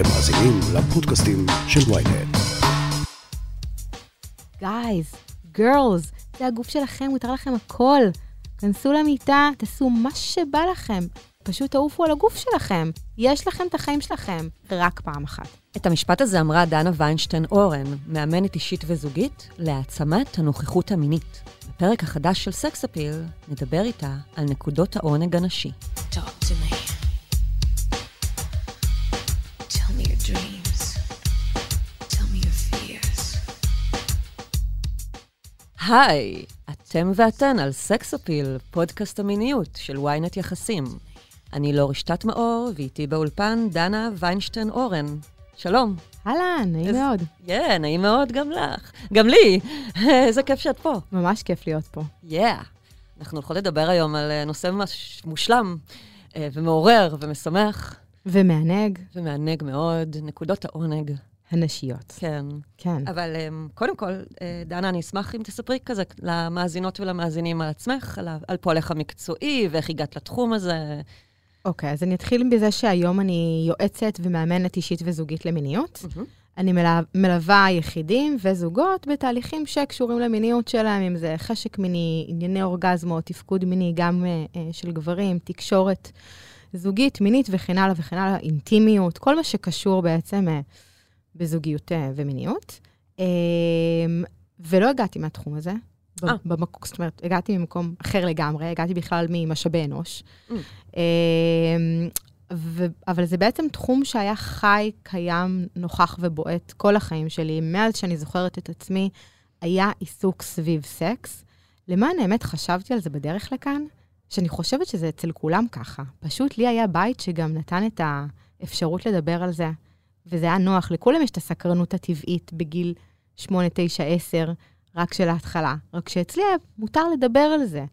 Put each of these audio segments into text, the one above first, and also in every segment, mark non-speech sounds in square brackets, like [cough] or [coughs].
אתם מאזינים לפודקאסטים של ויינט. גייז, גרלס, זה הגוף שלכם, מותר לכם הכל. כנסו למיטה, תעשו מה שבא לכם. פשוט תעופו על הגוף שלכם. יש לכם את החיים שלכם, רק פעם אחת. את המשפט הזה אמרה דנה ויינשטיין אורן, מאמנת אישית וזוגית, להעצמת הנוכחות המינית. בפרק החדש של סקס אפיל, נדבר איתה על נקודות העונג הנשי. Talk to me. היי, אתם ואתן על סקס אפיל, פודקאסט המיניות של ynet יחסים. אני לא רשתת מאור, ואיתי באולפן דנה ויינשטיין אורן. שלום. אהלן, נעים איזה- מאוד. כן, נעים מאוד גם לך. גם לי. [laughs] איזה כיף שאת פה. ממש כיף להיות פה. יאה. אנחנו הולכות לדבר היום על אה, נושא ממש מושלם, אה, ומעורר, ומשמח, ומענג, ומענג מאוד, נקודות העונג. הנשיות. כן. כן. אבל אה, קודם כל, אה, דנה, אני אשמח אם תספרי כזה למאזינות ולמאזינים על עצמך, על, על פועלך המקצועי, ואיך הגעת לתחום הזה. אוקיי, אז אני אתחיל בזה שהיום אני יועצת ומאמנת אישית וזוגית למיניות. אני מלווה, מלווה יחידים וזוגות בתהליכים שקשורים למיניות שלהם, אם זה חשק מיני, ענייני אורגזמות, תפקוד מיני, גם אה, של גברים, תקשורת זוגית, מינית וכן הלאה וכן הלאה, אינטימיות, כל מה שקשור בעצם אה, בזוגיות אה, ומיניות. אה, ולא הגעתי מהתחום הזה. אה. במק... זאת אומרת, הגעתי ממקום אחר לגמרי, הגעתי בכלל ממשאבי אנוש. Mm. אמ, ו... אבל זה בעצם תחום שהיה חי, קיים, נוכח ובועט כל החיים שלי. מאז שאני זוכרת את עצמי, היה עיסוק סביב סקס. למען האמת, חשבתי על זה בדרך לכאן, שאני חושבת שזה אצל כולם ככה. פשוט לי היה בית שגם נתן את האפשרות לדבר על זה, וזה היה נוח. לכולם יש את הסקרנות הטבעית בגיל 8, 9, 10, רק של ההתחלה. רק שאצלי היה מותר לדבר על זה.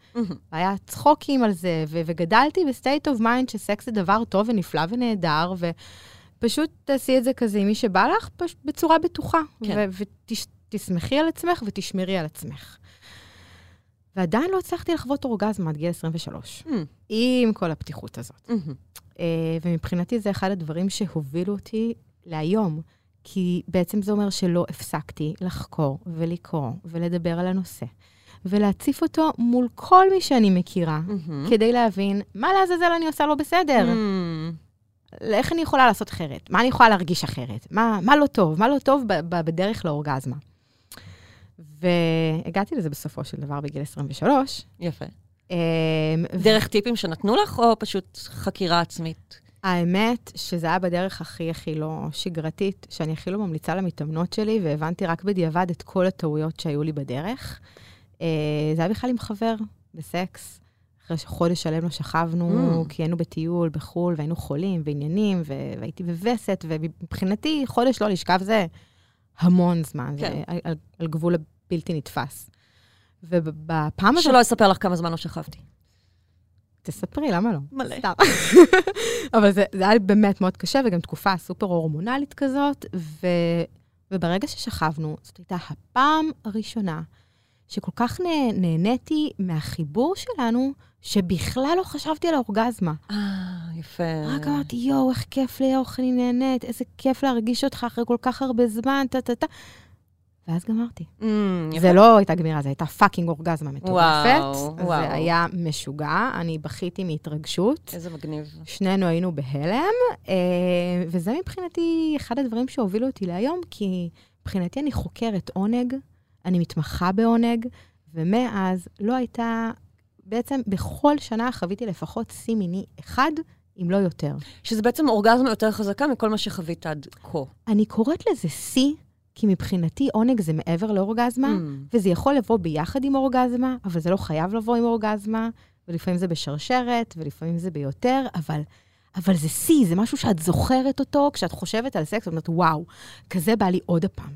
היה צחוקים על זה, ו- וגדלתי ב state of mind שסקס זה דבר טוב ונפלא ונהדר, ופשוט תעשי את זה כזה עם מי שבא לך, פש- בצורה בטוחה. כן. ותשמחי על עצמך ותשמרי על עצמך. ועדיין לא הצלחתי לחוות אורגזמה עד גיל 23, Mm. עם כל הפתיחות הזאת. מהמם. אה, ומבחינתי זה אחד הדברים שהובילו אותי להיום, כי בעצם זה אומר שלא הפסקתי לחקור ולקרוא ולדבר על הנושא, ולהציף אותו מול כל מי שאני מכירה, מהמם. כדי להבין מה לעזאזל אני עושה לא בסדר, מהמם. איך אני יכולה לעשות אחרת, מה אני יכולה להרגיש אחרת, מה, מה לא טוב, מה לא טוב ב- ב- בדרך לאורגזמה. והגעתי לזה בסופו של דבר בגיל 23. יפה. אה, דרך טיפים שנתנו לך, או פשוט חקירה עצמית? האמת שזה היה בדרך הכי הכי לא שגרתית, שאני הכי לא ממליצה למתאמנות שלי, והבנתי רק בדיעבד את כל הטעויות שהיו לי בדרך. אה, זה היה בכלל עם חבר, בסקס. אחרי שחודש שלם לא שכבנו, Mm. כי היינו בטיול בחו"ל, והיינו חולים ועניינים, ו- והייתי בווסת, ומבחינתי חודש לא לשכב זה המון זמן, כן. זה על, על, על גבול הבלתי נתפס. ובפעם הזאת... שלא אספר לך כמה זמן לא שכבתי. תספרי, למה לא? מלא. סתם. [laughs] אבל זה, זה היה באמת מאוד קשה, וגם תקופה סופר הורמונלית כזאת, ו, וברגע ששכבנו, זאת הייתה הפעם הראשונה שכל כך נה, נהניתי מהחיבור שלנו, שבכלל לא חשבתי על האורגזמה. אה, יפה. רק אמרתי, יואו, איך כיף לי, איך אני נהנית, איזה כיף להרגיש אותך אחרי כל כך הרבה זמן, טה-טה-טה. ואז גמרתי. יפה. זה לא הייתה גמירה, זו הייתה fucking אורגזמה מטורפת. וואו, וואו. זה היה משוגע, אני בכיתי מהתרגשות. איזה מגניב. שנינו היינו בהלם, אה, וזה מבחינתי אחד הדברים שהובילו אותי להיום, כי מבחינתי אני חוקרת עונג, אני מתמחה בעונג, ומאז לא הייתה, בעצם בכל שנה חוויתי לפחות שיא מיני אחד, אם לא יותר. שזה בעצם אורגזמה יותר חזקה מכל מה שחווית עד כה. אני קוראת לזה שיא, כי מבחינתי עונג זה מעבר לאורגזמה, Mm. וזה יכול לבוא ביחד עם אורגזמה, אבל זה לא חייב לבוא עם אורגזמה, ולפעמים זה בשרשרת, ולפעמים זה ביותר, אבל, אבל זה שיא, זה משהו שאת זוכרת אותו כשאת חושבת על סקס, ואת אומרת, וואו, כזה בא לי עוד הפעם.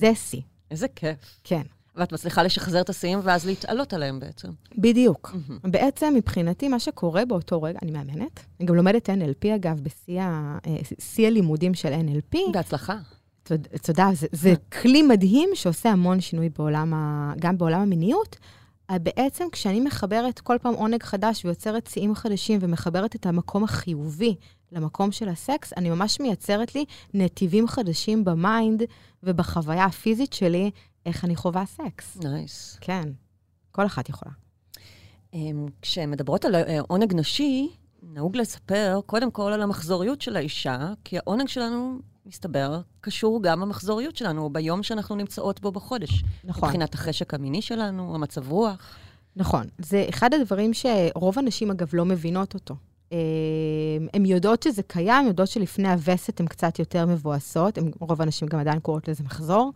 זה שיא, איזה כיף. כן. ואת מצליחה לשחזר את השיאים ואז להתעלות עליהם בעצם. בדיוק. מהמם. בעצם, מבחינתי, מה שקורה באותו רגע, אני מאמנת, אני גם לומדת NLP, אגב, בשיא אה, הלימודים של NLP. בהצלחה. תוד- תודה, זה, זה כלי מדהים שעושה המון שינוי בעולם, ה, גם בעולם המיניות. אה, בעצם כשאני מחברת כל פעם עונג חדש ויוצרת שיאים חדשים ומחברת את המקום החיובי למקום של הסקס, אני ממש מייצרת לי נתיבים חדשים ב mind ובחוויה הפיזית שלי, איך אני חווה סקס. nice. כן, כל אחת יכולה. אמ, כשמדברות על אה, עונג נשי, נהוג לספר קודם כל על המחזוריות של האישה, כי העונג שלנו, מסתבר, קשור גם במחזוריות שלנו, ביום שאנחנו נמצאות בו בחודש. נכון. מבחינת החשק המיני שלנו, המצב רוח. נכון. זה אחד הדברים שרוב הנשים, אגב, לא מבינות אותו. אה, הן יודעות שזה קיים, יודעות שלפני הווסת הן קצת יותר מבואסות, הם, רוב הנשים גם עדיין קוראות לזה מחזור.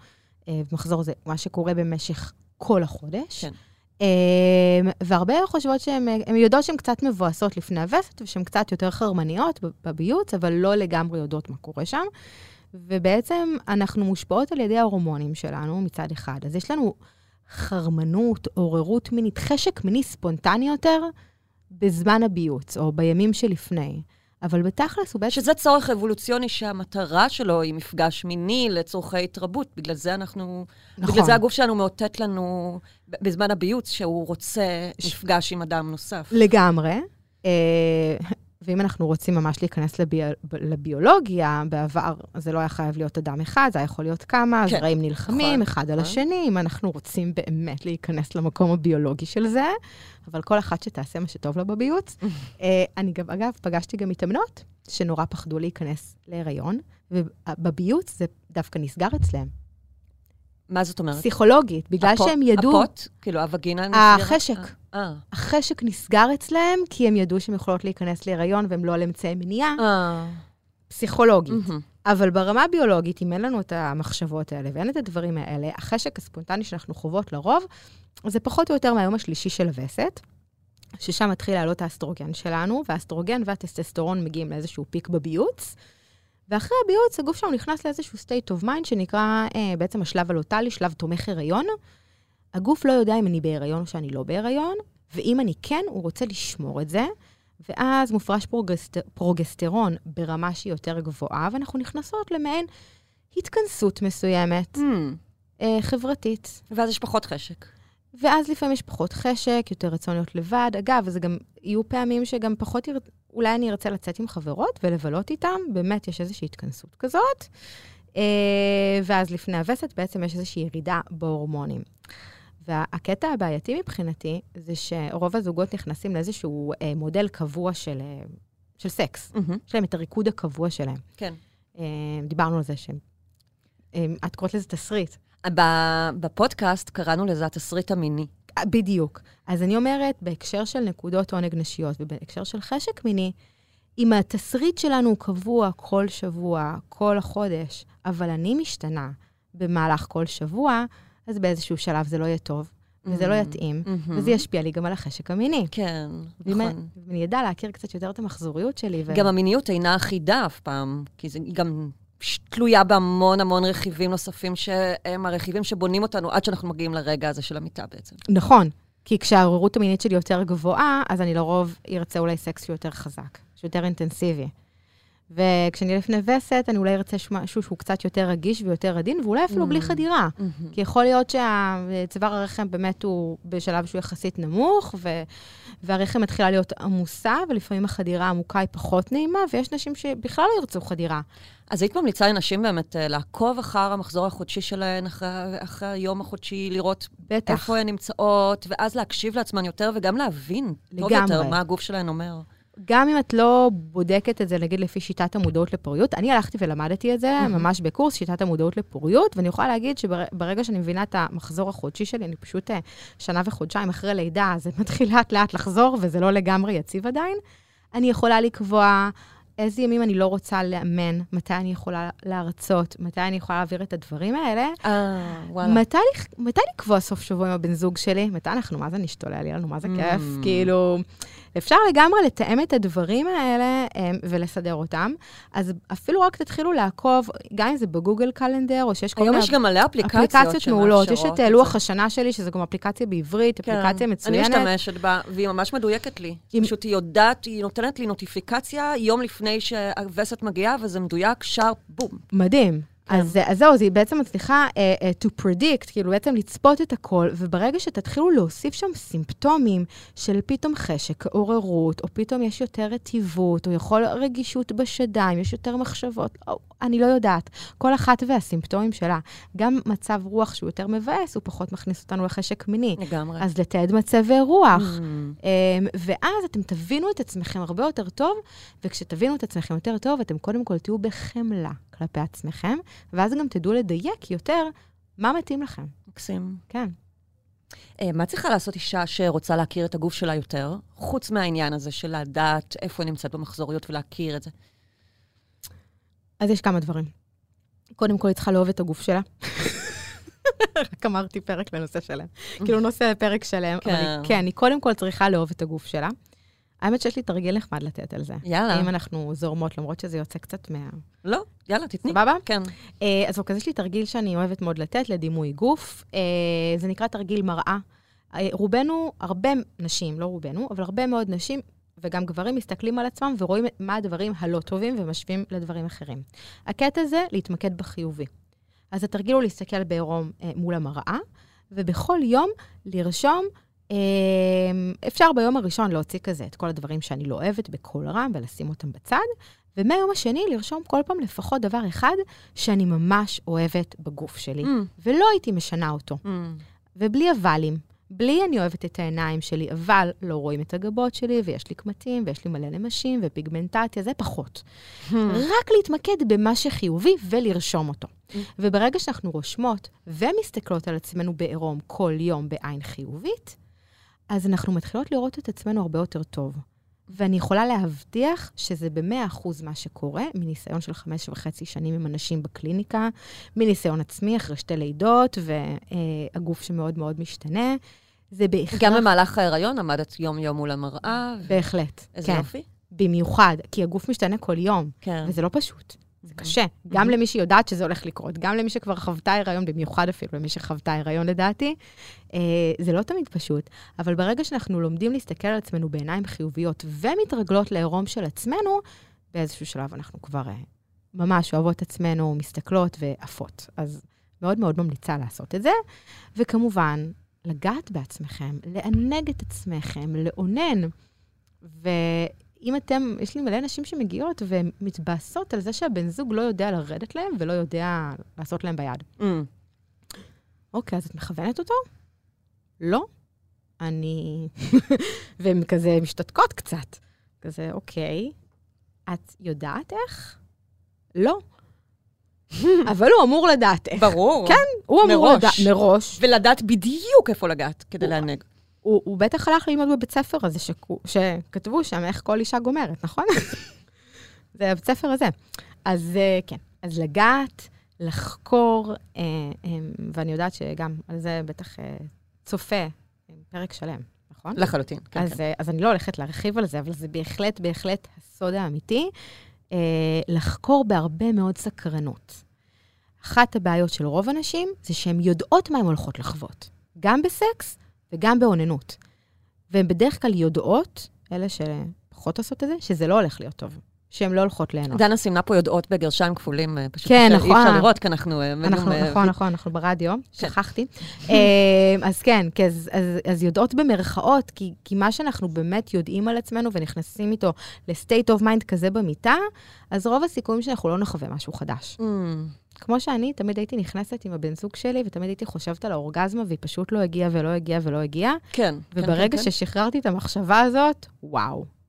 אה, מחזור זה מה שקורה במשך כל החודש. כן. אה, והרבה חושבות שהן הן יודעות שהן קצת מבואסות לפני הווסת, ושהן קצת יותר חרמניות בביוץ, אבל לא לגמרי יודעות מה קורה שם. ובעצם אנחנו מושפעות על ידי ההורמונים שלנו מצד אחד. אז יש לנו חרמנות, עוררות מינית, חשק מיני ספונטני יותר בזמן הביוץ, או בימים שלפני. אבל בתכלס הוא בעצם... שזה צורך אבולוציוני שהמטרה שלו היא מפגש מיני לצורכי התרבות. בגלל זה אנחנו... נכון. בגלל זה הגוף שלנו מאותת לנו בזמן הביוץ שהוא רוצה מפגש עם אדם נוסף. לגמרי. ואם אנחנו רוצים ממש להיכנס לבי... לביולוגיה, בעבר זה לא היה חייב להיות אדם אחד, זה היה יכול להיות כמה, כן, זרעים נלחמים נכון, אחד על נכון. השני, אם אנחנו רוצים באמת להיכנס למקום הביולוגי של זה, אבל כל אחת שתעשה מה שטוב לה בביוץ. [laughs] אה, אני גם, אגב, פגשתי גם מתאמנות שנורא פחדו להיכנס להיריון, ובביוץ זה דווקא נסגר אצלם, מה זאת אומרת? פסיכולוגית, בגלל הפוט- שהם ידעו... הפוט? כאילו, הווגינה נסגרה? החשק. אה. החשק נסגר אצלם, כי הם ידעו שהן יכולות להיכנס להיריון והם לא על אמצעי מניעה, אה. פסיכולוגית. מהמם. אבל ברמה הביולוגית, אם אין לנו את המחשבות האלה ואין את הדברים האלה, החשק הספונטני שאנחנו חוות לרוב, זה פחות או יותר מהיום השלישי של הווסת, ששם מתחיל לעלות האסטרוגן שלנו, והאסטרוגן והטסטסטורון מגיעים לאיזשהו peak בביוץ. ואחרי הביוץ, הגוף שלנו נכנס לאיזשהו state of mind שנקרא אה, בעצם השלב הלוטאלי, שלב תומך הריון. הגוף לא יודע אם אני בהיריון או שאני לא בהיריון, ואם אני כן, הוא רוצה לשמור את זה, ואז מופרש פרוגסט... פרוגסטרון ברמה שהיא יותר גבוהה, ואנחנו נכנסות למעין התכנסות מסוימת, Hmm. אה, חברתית. ואז יש פחות חשק. ואז לפעמים יש פחות חשק, יותר רצון להיות לבד. אגב, זה גם, יהיו פעמים שגם פחות, יר... אולי אני ארצה לצאת עם חברות ולבלות איתם, באמת יש איזושהי התכנסות כזאת. אה, ואז לפני הווסת בעצם יש איזושהי ירידה בהורמונים. והקטע הבעייתי מבחינתי, זה שרוב הזוגות נכנסים לאיזשהו אה, מודל קבוע של, אה, של סקס. מהמם. יש להם את הריקוד הקבוע שלהם. כן. אה, דיברנו על זה שהם... אה, את קוראת לזה תסריט. בפודקאסט קראנו לזה התסריט המיני. אה, בדיוק. אז אני אומרת, בהקשר של נקודות עונג נשיות ובהקשר של חשק מיני, אם התסריט שלנו הוא קבוע כל שבוע, כל החודש, אבל אני משתנה במהלך כל שבוע, אז באיזשהו שלב זה לא יהיה טוב, וזה לא Mm. יתאים, מהמם. וזה ישפיע לי גם על החשק המיני. כן, ואם נכון. אני אדע להכיר קצת יותר את המחזוריות שלי. ו... גם המיניות אינה אחידה אף פעם, כי זה- גם תלויה בהמון המון רכיבים נוספים שהם הרכיבים שבונים אותנו עד שאנחנו מגיעים לרגע הזה של המיטה בעצם. נכון, כי כשהעוררות המינית שלי יותר גבוהה, אז אני לרוב ארצה אולי סקס שהוא יותר חזק, שהוא יותר אינטנסיבי. וכשאני לפני וסת, אני אולי ארצה משהו שהוא קצת יותר רגיש ויותר עדין, ואולי אפילו בלי Mm. חדירה. כי יכול להיות שצוואר הרחם באמת הוא בשלב שהוא יחסית נמוך, ו... והרחם מתחילה להיות עמוסה, ולפעמים החדירה העמוקה היא פחות נעימה, ויש נשים שבכלל לא ירצו חדירה. אז היית ממליצה לנשים באמת אה, לעקוב אחר המחזור החודשי שלהן, אחרי, אחרי היום החודשי, לראות בטח. איפה הן נמצאות, ואז להקשיב לעצמן יותר, וגם להבין טוב לגמרי. יותר מה הגוף שלהן אומר. גם אם את לא בודקת את זה, נגיד, לפי שיטת המודעות לפוריות, אני הלכתי ולמדתי את זה. ממש בקורס שיטת המודעות לפוריות, ואני יכולה להגיד שברגע שאני מבינה את המחזור החודשי שלי, אני פשוט אה, שנה וחודשיים אחרי לידה, זה [laughs] מתחיל לאט-לאט לחזור, וזה לא לגמרי יציב עדיין. אני יכולה לקבוע איזה ימים אני לא רוצה לאמן, מתי אני יכולה להרצות, מתי אני יכולה להעביר את הדברים האלה. אה, וואלה. מתי, מתי לקבוע סוף שבוע עם הבן זוג שלי? מתי אנחנו, מה זה נשתולל? יהיה לנו, מה זה כיף? Mm. כאילו, אפשר לגמרי לתאם את הדברים האלה em, ולסדר אותם. אז אפילו רק תתחילו לעקוב, גם אם זה בגוגל קלנדר, או שיש כל היום מיני יש גם מלא אפליקציות אפליקציות מעולות. יש את את לוח. השנה שלי, שזו גם אפליקציה בעברית, כן, אפליקציה אני מצוינת. משתמשת בה, והיא ממש מדויקת לי. אם- פשוט היא יודעת, היא נותנת לי נוטיפיקציה יום לפני שהווסת מגיעה, וזה מדויק, שר, בום. מדהים. אז, אז זהו, אז היא בעצם מצליחה uh, uh, to predict, כאילו בעצם לצפות את הכל, וברגע שתתחילו להוסיף שם סימפטומים של פתאום חשק, עוררות, או פתאום יש יותר רטיבות, או יכול רגישות בשדיים, יש יותר מחשבות, או, אני לא יודעת. כל אחת והסימפטומים שלה. גם מצב רוח שהוא יותר מבאס, הוא פחות מכניס אותנו לחשק מיני. לגמרי. אז לתעד מצבי רוח. Mm. אמ, ואז אתם תבינו את עצמכם הרבה יותר טוב, וכשתבינו את עצמכם יותר טוב, אתם קודם כל תהיו בחמלה כלפי עצמכם, ואז גם תדעו לדייק יותר מה מתאים לכם. מקסים. כן. אה, מה צריכה לעשות אישה שרוצה להכיר את הגוף שלה יותר, חוץ מהעניין הזה של לדעת איפה היא נמצאת במחזוריות ולהכיר את זה? אז יש כמה דברים. קודם כל, היא צריכה לאהוב את הגוף שלה. [laughs] רק אמרתי פרק לנושא שלם. כאילו נושא לפרק שלם, אבל היא- כן. כן, היא קודם כל צריכה לאהוב את הגוף שלה. האמת שיש לי תרגיל נחמד לתת על זה. יאללה. אם אנחנו זורמות, למרות שזה יוצא קצת מה... לא, יאללה, תתני. סבבה? כן. אה, אז אוקיי, יש לי תרגיל שאני אוהבת מאוד לתת לדימוי גוף. אה, זה נקרא תרגיל מראה. אה, רובנו, הרבה נשים, לא רובנו, אבל הרבה מאוד נשים וגם גברים מסתכלים על עצמם ורואים מה הדברים הלא טובים ומשווים לדברים אחרים. הקטע זה להתמקד בחיובי. אז התרגיל הוא להסתכל בעירום אה, מול המראה, ובכל יום לרשום, אה, אפשר ביום הראשון להוציא כזה את כל הדברים שאני לא אוהבת בקול רם ולשים אותם בצד, ומהיום השני לרשום כל פעם לפחות דבר אחד שאני ממש אוהבת בגוף שלי, Mm, ולא הייתי משנה אותו. mm. ובלי אבלים. בלי אני אוהבת את העיניים שלי, אבל לא רואים את הגבות שלי, ויש לי קמטים, ויש לי מלא נמשים, ופיגמנטציה, זה פחות. רק להתמקד במה שחיובי ולרשום אותו. וברגע שאנחנו רושמות ומסתכלות על עצמנו בעירום כל יום בעין חיובית, אז אנחנו מתחילות לראות את עצמנו הרבה יותר טוב. ואני יכולה להבטיח שזה במאה אחוז מה שקורה, מניסיון של חמש וחצי שנים עם אנשים בקליניקה, מניסיון עצמי אחרי שתי לידות, והגוף שמאוד מאוד משתנה. זה בהכרח... גם במהלך ההיריון עמדת יום-יום מול המראה. ו- בהחלט, איזה כן. יופי. במיוחד, כי הגוף משתנה כל יום, כן. וזה לא פשוט. זה קשה. גם למי שיודעת שזה הולך לקרות, גם למי שכבר חוותה הריון, במיוחד אפילו למי שחוותה הריון לדעתי, אה, זה לא תמיד פשוט. אבל ברגע שאנחנו לומדים להסתכל על עצמנו בעיניים חיוביות ומתרגלות לעירום של עצמנו, באיזשהו שלב אנחנו כבר אה, ממש אוהבות עצמנו, מסתכלות ועפות. אז מאוד מאוד ממליצה לעשות את זה. וכמובן, לגעת בעצמכם, לענג את עצמכם, לאונן. ואם אתם, יש לי מלא נשים שמגיעות ומתבאסות על זה שהבן זוג לא יודע לרדת להם ולא יודע לעשות להם ביד. Mm. אוקיי, אז את מכוונת אותו? לא. אני... [laughs] והן כזה משתתקות קצת. כזה, אוקיי, את יודעת איך? לא. אבל הוא אמור לדעת איך. ברור. כן, הוא אמור מראש. לדעת מראש. ולדעת בדיוק איפה לגעת כדי הוא- לענג. הוא, הוא בטח הלך ללמוד בבית ספר הזה שכתבו שם איך כל אישה גומרת, נכון? [laughs] זה הבית ספר הזה. אז אה, כן, אז לגעת, לחקור, אה, אה, ואני יודעת שגם על זה בטח אה, צופה פרק שלם, נכון? לחלוטין. כן, אז, כן. אז אני לא הולכת להרחיב על זה, אבל זה בהחלט, בהחלט הסוד האמיתי, לחקור בהרבה מאוד סקרנות. אחת הבעיות של רוב הנשים זה שהן יודעות מה הן הולכות לחוות, גם בסקס וגם באוננות. והן בדרך כלל יודעות, אלה שפחות עושות את זה, שזה לא הולך להיות טוב, שהן לא הולכות ליהנות. דנה סימנה פה יודעות בגרשיים כפולים, אה, פשוט כן, נכון. אי אפשר לראות, כי אנחנו... אה, אנחנו, אה, נכון, נכון, אנחנו ברדיו, כן. שכחתי. [laughs] אז כן, אז, אז, אז יודעות במרכאות, כי, כי מה שאנחנו באמת יודעים על עצמנו ונכנסים איתו ל-state of mind כזה במיטה, אז רוב הסיכויים שאנחנו לא נחווה משהו חדש. Mm. כמו שאני, תמיד הייתי נכנסת עם הבן זוג שלי, ותמיד הייתי חושבת על האורגזמה, והיא פשוט לא הגיעה ולא הגיעה ולא הגיעה, כן. כן, וברגע כן, כן. ששחררתי את המחשבה הזאת, וואו.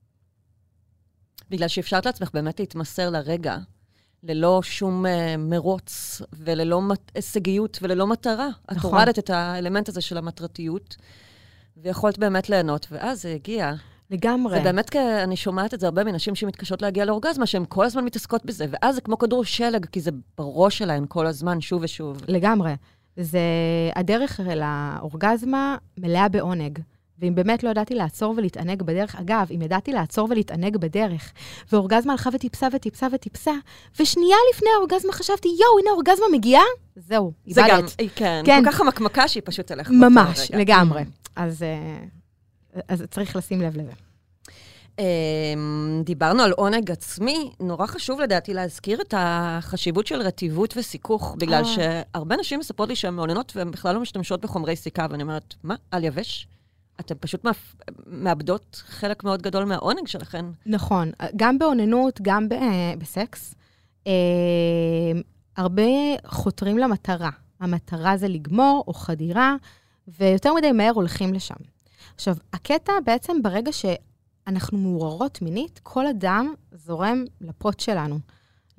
בגלל שאפשרת לעצמך באמת להתמסר לרגע, ללא שום uh, מרוץ וללא מת- הישגיות וללא מטרה. את נכון. הורדת את האלמנט הזה של המטרתיות, ויכולת באמת ליהנות, ואז זה הגיע. לגמרי. זה באמת, כ- אני שומעת את זה הרבה מנשים שמתקשות להגיע לאורגזמה, שהן כל הזמן מתעסקות בזה, ואז זה כמו כדור שלג, כי זה בראש שלהן כל הזמן, שוב ושוב. לגמרי. זה, הדרך לאורגזמה מלאה בעונג. ואם באמת לא ידעתי לעצור ולהתענג בדרך, אגב, אם ידעתי לעצור ולהתענג בדרך, ואורגזמה הלכה וטיפסה וטיפסה וטיפסה, ושנייה לפני האורגזמה חשבתי, יואו, הנה האורגזמה מגיעה, זהו, זה גם, איבדת. היא- כן, כן. כל כך המקמקה שהיא פשוט תלך באותו ממש. לגמרי. אז, אה, אז צריך לשים לב לזה. אמ, דיברנו על עונג עצמי, נורא חשוב לדעתי להזכיר את החשיבות של רטיבות וסיכוך, בגלל אה. שהרבה נשים מספרות לי שהן מעוננות והן בכלל לא משתמשות בחומרי סיכה, ואני אומרת, מה, על יבש? אתן פשוט מאבדות חלק מאוד גדול מהעונג שלכן. נכון, גם באוננות, גם ב- בסקס. אה, הרבה חותרים למטרה. המטרה זה לגמור או חדירה, ויותר מדי מהר הולכים לשם. עכשיו, הקטע בעצם ברגע שאנחנו מעוררות מינית, כל אדם זורם לפוט שלנו,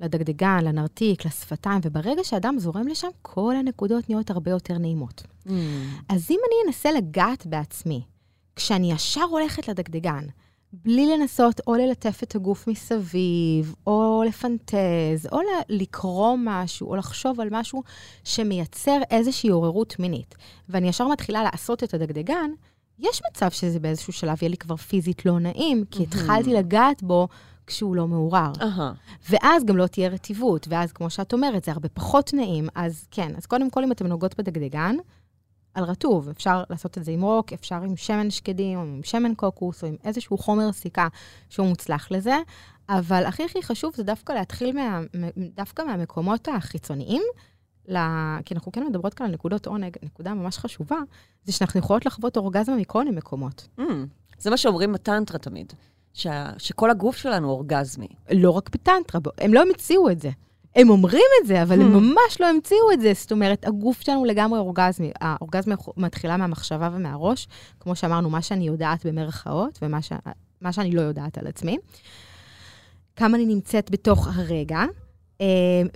לדגדגן, לנרתיק, לשפתיים, וברגע שאדם זורם לשם, כל הנקודות נהיות הרבה יותר נעימות. אז אם אני אנסה לגעת בעצמי, כשאני ישר הולכת לדגדגן, בלי לנסות או ללטף את הגוף מסביב, או לפנטז, או לקרוא משהו, או לחשוב על משהו שמייצר איזושהי עוררות מינית, ואני ישר מתחילה לעשות את הדגדגן, יש מצב שזה באיזשהו שלב יהיה לי כבר פיזית לא נעים, כי התחלתי לגעת בו כשהוא לא מעורר. אהה. ואז גם לא תהיה רטיבות, ואז, כמו שאת אומרת, זה הרבה פחות נעים. אז כן, אז קודם כל, אם אתם נוגעות בדגדגן, על רטוב, אפשר לעשות את זה עם רוק, אפשר עם שמן שקדים, או עם שמן קוקוס, או עם איזשהו חומר סיכה שהוא מוצלח לזה, אבל הכי הכי חשוב זה דווקא להתחיל מה, דווקא מהמקומות החיצוניים, ל... כי אנחנו כן מדברות כאן על נקודות עונג, נקודה ממש חשובה, זה שאנחנו יכולות לחוות אורגזמה מכל מיני מקומות. Mm, זה מה שאומרים בטנטרה תמיד, שה, שכל הגוף שלנו אורגזמי. לא רק בטנטרה, הם לא המציאו את זה. הם אומרים את זה, אבל הם Hmm. ממש לא המציאו את זה. זאת אומרת, הגוף שלנו לגמרי אורגזמי. האורגזמה מתחילה מהמחשבה ומהראש, כמו שאמרנו, מה שאני יודעת במרכאות, ומה ש... מה שאני לא יודעת על עצמי. כמה אני נמצאת בתוך הרגע, אה,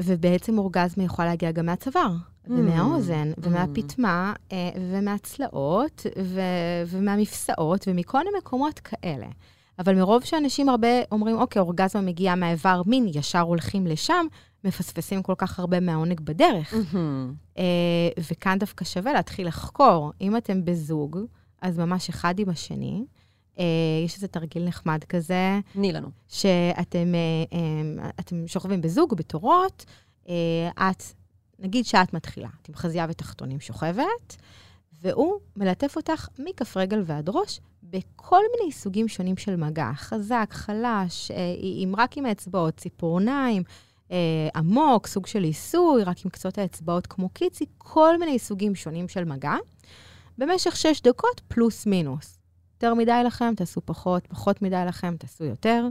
ובעצם אורגזמה יכולה להגיע גם מהצוואר, ומהאוזן, ומהפטמה, אה, ומהצלעות, ו- ומהמפסעות, ומכל מיני מקומות כאלה. אבל מרוב שאנשים הרבה אומרים, אוקיי, אורגזמה מגיעה מהאיבר מין, ישר הולכים לשם, מפספסים כל כך הרבה מהעונג בדרך. אה, וכאן דווקא שווה להתחיל לחקור. אם אתם בזוג, אז ממש אחד עם השני. אה, יש איזה תרגיל נחמד כזה, תני לנו. שאתם אה, אתם שוכבים בזוג, בתורות, את, נגיד שאת מתחילה, את עם חזייה ותחתונים שוכבת, והוא מלטף אותך מכף רגל ועד ראש בכל מיני סוגים שונים של מגע, חזק, חלש, אה, עם, רק עם האצבעות, ציפורניים, אה, עמוק, סוג של עיסוי, רק עם קצות האצבעות כמו קיצי, כל מיני סוגים שונים של מגע, במשך שש דקות פלוס מינוס. יותר מדי לכם, תעשו פחות, פחות מדי לכם, תעשו יותר.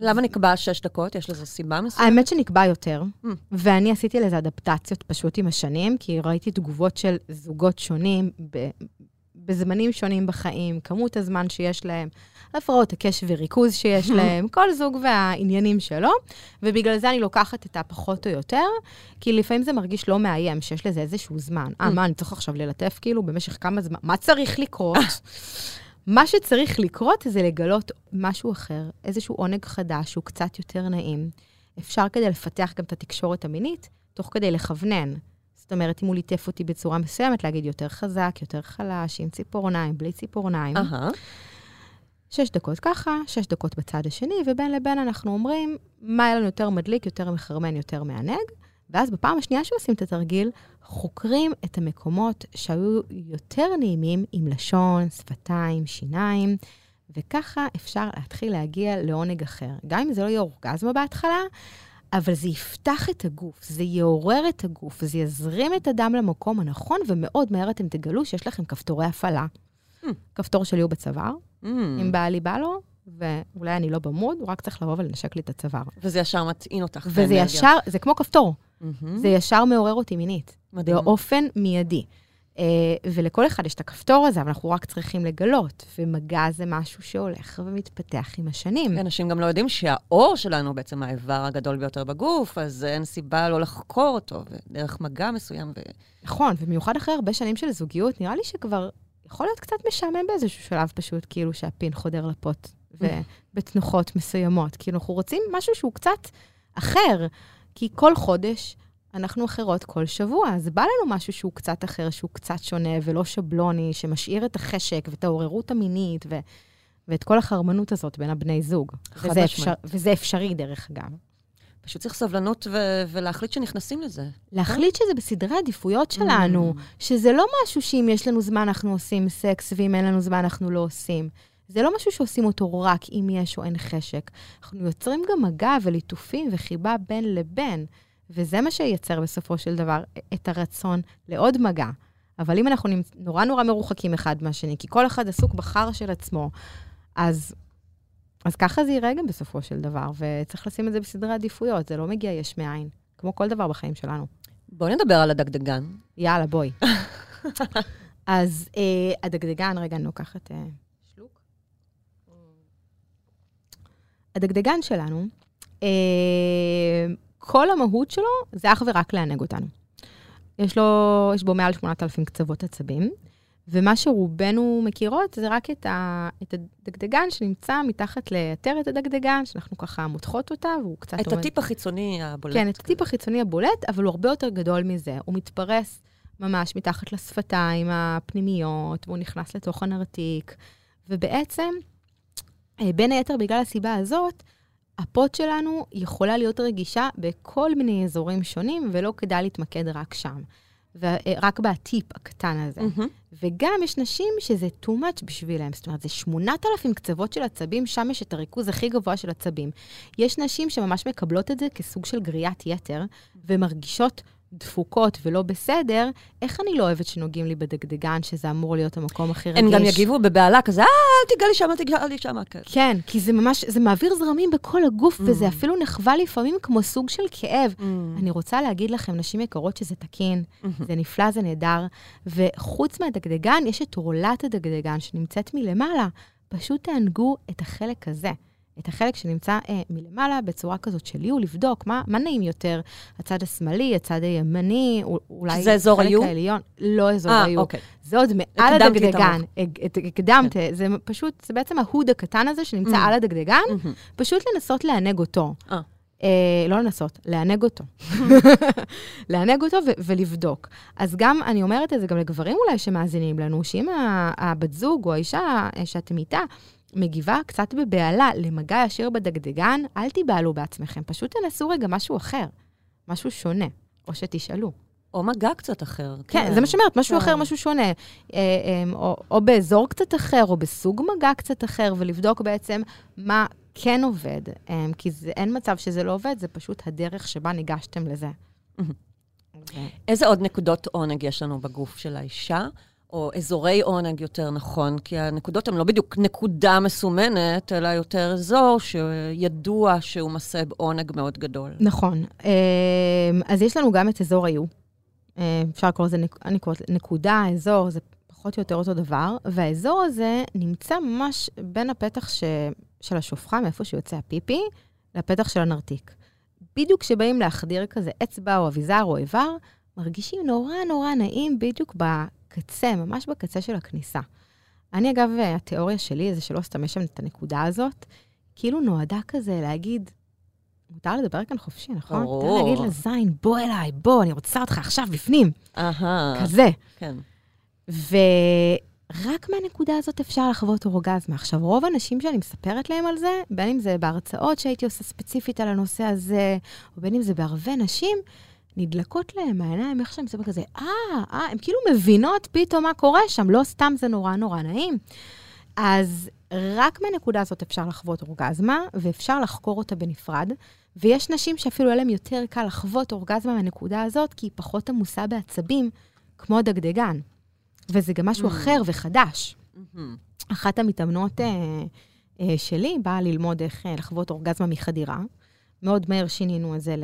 למה נקבע שש דקות? יש לזה סיבה מסוימת? האמת שנקבע יותר, Mm. ואני עשיתי לזה אדפטציות פשוט עם השנים, כי ראיתי תגובות של זוגות שונים ב- בזמנים שונים בחיים, כמות הזמן שיש להם, הפרעות הקשב וריכוז שיש [laughs] להם, כל זוג והעניינים שלו, ובגלל זה אני לוקחת את הפחות או יותר, כי לפעמים זה מרגיש לא מאיים, שיש לזה איזשהו זמן. אה, Mm. מה, אני צריך עכשיו ללטף כאילו במשך כמה זמן? מה צריך לקרות? [laughs] מה שצריך לקרות זה לגלות משהו אחר, איזשהו עונג חדש שהוא קצת יותר נעים. אפשר כדי לפתח גם את התקשורת המינית, תוך כדי לכוונן. זאת אומרת, אם הוא ליטף אותי בצורה מסוימת, להגיד יותר חזק, יותר חלש, עם ציפורניים, בלי ציפורניים. אהה. שש דקות ככה, שש דקות בצד השני, ובין לבין אנחנו אומרים מה היה לנו יותר מדליק, יותר מחרמן, יותר מענג. ואז בפעם השנייה שעושים את התרגיל, חוקרים את המקומות שהיו יותר נעימים עם לשון, שפתיים, שיניים, וככה אפשר להתחיל להגיע לעונג אחר. גם אם זה לא יהיה אורגזמה בהתחלה, אבל זה יפתח את הגוף, זה יעורר את הגוף, זה יזרים את הדם למקום הנכון, ומאוד מהר אתם תגלו שיש לכם כפתורי הפעלה. Hmm. כפתור שלי הוא בצוואר, Mm. אם בעלי בא לו, ואולי אני לא במוד, הוא רק צריך לבוא ולנשק לי את הצוואר. וזה ישר מטעין אותך. וזה באנרגיה. ישר, זה כמו כפתור, מהמם. זה ישר מעורר אותי מינית. מדהים. באופן מיידי. אה, ולכל אחד יש את הכפתור הזה, אבל אנחנו רק צריכים לגלות, ומגע זה משהו שהולך ומתפתח עם השנים. אנשים גם לא יודעים שהאור שלנו בעצם האיבר הגדול ביותר בגוף, אז אין סיבה לא לחקור אותו, ודרך מגע מסוים. ו... נכון, ובמיוחד אחרי הרבה שנים של זוגיות, נראה לי שכבר יכול להיות קצת משעמם באיזשהו שלב פשוט, כאילו שהפין חודר לפוט, ובתנוחות מסוימות. כאילו, אנחנו רוצים משהו שהוא קצת אחר, כי כל חודש אנחנו אחרות כל שבוע, אז בא לנו משהו שהוא קצת אחר, שהוא קצת שונה ולא שבלוני, שמשאיר את החשק ואת העוררות המינית ו... ואת כל החרמנות הזאת בין הבני זוג. חד וזה, משמעית. אפשר, וזה אפשרי, דרך אגב. פשוט צריך סבלנות ו- ולהחליט שנכנסים לזה. להחליט שזה בסדרי העדיפויות שלנו, Mm. שזה לא משהו שאם יש לנו זמן אנחנו עושים סקס, ואם אין לנו זמן אנחנו לא עושים. זה לא משהו שעושים אותו רק אם יש או אין חשק. אנחנו יוצרים גם מגע וליטופים וחיבה בין לבין, וזה מה שייצר בסופו של דבר את הרצון לעוד מגע. אבל אם אנחנו. נורא נורא מרוחקים אחד מהשני, כי כל אחד עסוק בחר של עצמו, אז, אז ככה זה יראה גם בסופו של דבר, וצריך לשים את זה בסדרי עדיפויות, זה לא מגיע יש מאין, כמו כל דבר בחיים שלנו. בואי נדבר על הדגדגן. יאללה, בואי. [laughs] אז אה, הדגדגן, רגע, אני לוקחת אה, הדגדגן שלנו, אה, כל המהות שלו זה אך ורק לענג אותנו. יש לו, יש בו מעל 8,000 קצוות עצבים, ומה שרובנו מכירות זה רק את, ה, את הדגדגן שנמצא מתחת לעטרת הדגדגן, שאנחנו ככה מותחות אותה, והוא קצת את הטיפ החיצוני הבולט. כן, את הטיפ החיצוני הבולט, אבל הוא הרבה יותר גדול מזה. הוא מתפרס ממש מתחת לשפתיים הפנימיות, והוא נכנס לתוך הנרתיק, ובעצם, בין היתר בגלל הסיבה הזאת, הפוט שלנו יכולה להיות רגישה בכל מיני אזורים שונים, ולא כדאי להתמקד רק שם. ורק בטיפ הקטן הזה. מהמם. וגם יש נשים שזה too much בשבילם. זאת אומרת, זה 8,000 קצוות של עצבים, שם יש את הריכוז הכי גבוה של עצבים. יש נשים שממש מקבלות את זה כסוג של גריעת יתר, ומרגישות דפוקות ולא בסדר, איך אני לא אוהבת שנוגעים לי בדגדגן, שזה אמור להיות המקום הכי רגיש? הם גם יגיבו בבהלה כזה, אה, אל תיגע לי שמה, תיגע לי שמה. כן. כן, כי זה ממש, זה מעביר זרמים בכל הגוף, Mm. וזה אפילו נחווה לפעמים כמו סוג של כאב. Mm. אני רוצה להגיד לכם, נשים יקרות, שזה תקין, זה נפלא, זה נהדר, וחוץ מהדגדגן, יש את עורלת הדגדגן שנמצאת מלמעלה. פשוט תענגו את החלק הזה. את החלק שנמצא אה, מלמעלה בצורה כזאת של יו, לבדוק מה, מה נעים יותר, הצד השמאלי, הצד הימני, אולי שזה אזור ה-U? העליון, לא אזור אה, ה-U. אוקיי. זה עוד מעל הדגדגן. הקדמת, זה פשוט, זה בעצם ההוד הקטן הזה שנמצא Mm. על הדגדגן, מהמם. פשוט לנסות לענג אותו. אה. אה, לא לנסות, לענג אותו. [laughs] [laughs] לענג אותו ו- ולבדוק. אז גם, אני אומרת את זה גם לגברים אולי שמאזינים לנו, שאם הבת זוג או האישה אה, שאתם איתה מגיבה קצת בבהלה למגע ישיר בדגדגן, אל תיבהלו בעצמכם, פשוט תנסו רגע משהו אחר, משהו שונה, או שתשאלו. או מגע קצת אחר. כן, זה מה שאומרת, משהו כן. אחר, משהו שונה. אה, אה, או, או באזור קצת אחר, או בסוג מגע קצת אחר, ולבדוק בעצם מה כן עובד. אה, כי זה, אין מצב שזה לא עובד, זה פשוט הדרך שבה ניגשתם לזה. מהמם. אוקיי. איזה עוד נקודות עונג יש לנו בגוף של האישה? או אזורי עונג יותר נכון, כי הנקודות הן לא בדיוק נקודה מסומנת, אלא יותר אזור שידוע שהוא מסב עונג מאוד גדול. נכון. אה, אז יש לנו גם את אזור ה-U. אה, אפשר לקרוא לזה, נק- נקודה, אזור, זה פחות או יותר אותו דבר, והאזור הזה נמצא ממש בין הפתח ש... של השופחה, מאיפה שיוצא הפיפי, לפתח של הנרתיק. בדיוק כשבאים להחדיר כזה אצבע או אביזר או איבר, מרגישים נורא נורא נעים בדיוק בקצה, ממש בקצה של הכניסה. אני, אגב, התיאוריה שלי זה שלא סתם יש שם את הנקודה הזאת, כאילו נועדה כזה להגיד, מותר לדבר כאן חופשי, נכון? ברור. מותר להגיד לזין, בוא אליי, בוא, אני רוצה אותך עכשיו בפנים. אהה, כזה. כן. ורק מהנקודה הזאת אפשר לחוות אורגזמה. עכשיו, רוב האנשים שאני מספרת להם על זה, בין אם זה בהרצאות שהייתי עושה ספציפית על הנושא הזה, או בין אם זה בערבי נשים, נדלקות להם מהעיניים, איך שהם מספרים כזה, אה, אה, הם כאילו מבינות פתאום מה קורה שם, לא סתם זה נורא נורא נעים. אז רק מהנקודה הזאת אפשר לחוות אורגזמה, ואפשר לחקור אותה בנפרד. ויש נשים שאפילו היה להן יותר קל לחוות אורגזמה מהנקודה הזאת, כי היא פחות עמוסה בעצבים, כמו הדגדגן. וזה גם משהו Mm. אחר וחדש. מהמם. אחת המתאמנות אה, אה, שלי באה ללמוד איך אה, לחוות אורגזמה מחדירה. מאוד מהר שינינו את זה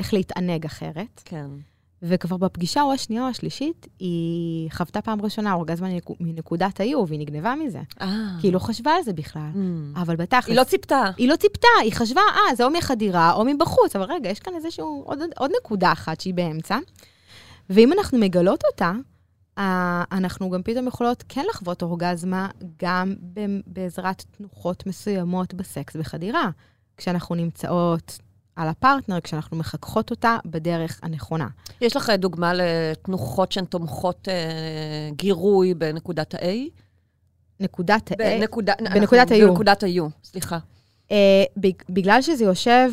לאיך להתענג אחרת. כן. וכבר בפגישה או השנייה או השלישית, היא חוותה פעם ראשונה אורגזמה מנקו- מנקודת היו, והיא נגנבה מזה. אה. כי היא לא חשבה על זה בכלל. מהמם. אבל בתכלס... היא לא ציפתה. היא לא ציפתה, היא חשבה, אה, זה או מחדירה או מבחוץ, אבל רגע, יש כאן איזשהו, עוד, עוד נקודה אחת שהיא באמצע. ואם אנחנו מגלות אותה, אה, אנחנו גם פתאום יכולות כן לחוות אורגזמה גם בעזרת תנוחות מסוימות בסקס בחדירה, כשאנחנו נמצאות על הפרטנר, כשאנחנו מחככות אותה בדרך הנכונה. יש לך דוגמה לתנוחות שהן תומכות אה, גירוי בנקודת ה-A? נקודת ה... בנקודה- בנקודת ה-U. בנקודת ה-U, סליחה. אה, בג- בגלל שזה יושב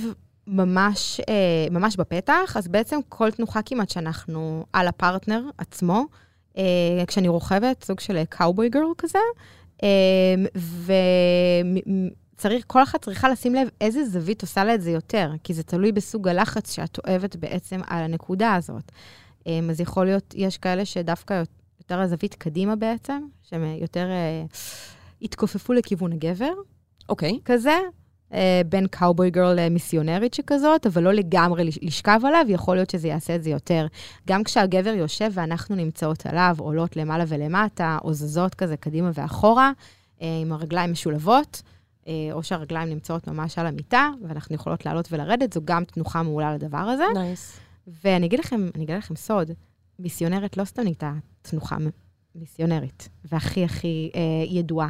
ממש, אה, ממש בפתח, אז בעצם כל תנוחה כמעט שאנחנו על הפרטנר עצמו, אה, כשאני רוכבת, סוג של קאובוי גרל כזה, וצריך, כל אחת צריכה לשים לב איזה זווית עושה לה את זה יותר, כי זה תלוי בסוג הלחץ שאת אוהבת בעצם על הנקודה הזאת. אמ, אז יכול להיות, יש כאלה שדווקא יותר הזווית קדימה בעצם, שהם יותר אה, התכופפו לכיוון הגבר, אוקיי. כזה, אה, בין cowboy girl למיסיונרית שכזאת, אבל לא לגמרי לש- לשכב עליו, יכול להיות שזה יעשה את זה יותר. גם כשהגבר יושב ואנחנו נמצאות עליו, עולות למעלה ולמטה, או זזות כזה קדימה ואחורה, אה, עם הרגליים משולבות, אה, או שהרגליים נמצאות ממש על המיטה, ואנחנו יכולות לעלות ולרדת, זו גם תנוחה מעולה לדבר הזה. nice. ואני אגיד לכם, אני אגיד לכם סוד, מיסיונרית לא סתם נהייתה תנוחה מיסיונרית, והכי הכי אה, ידועה.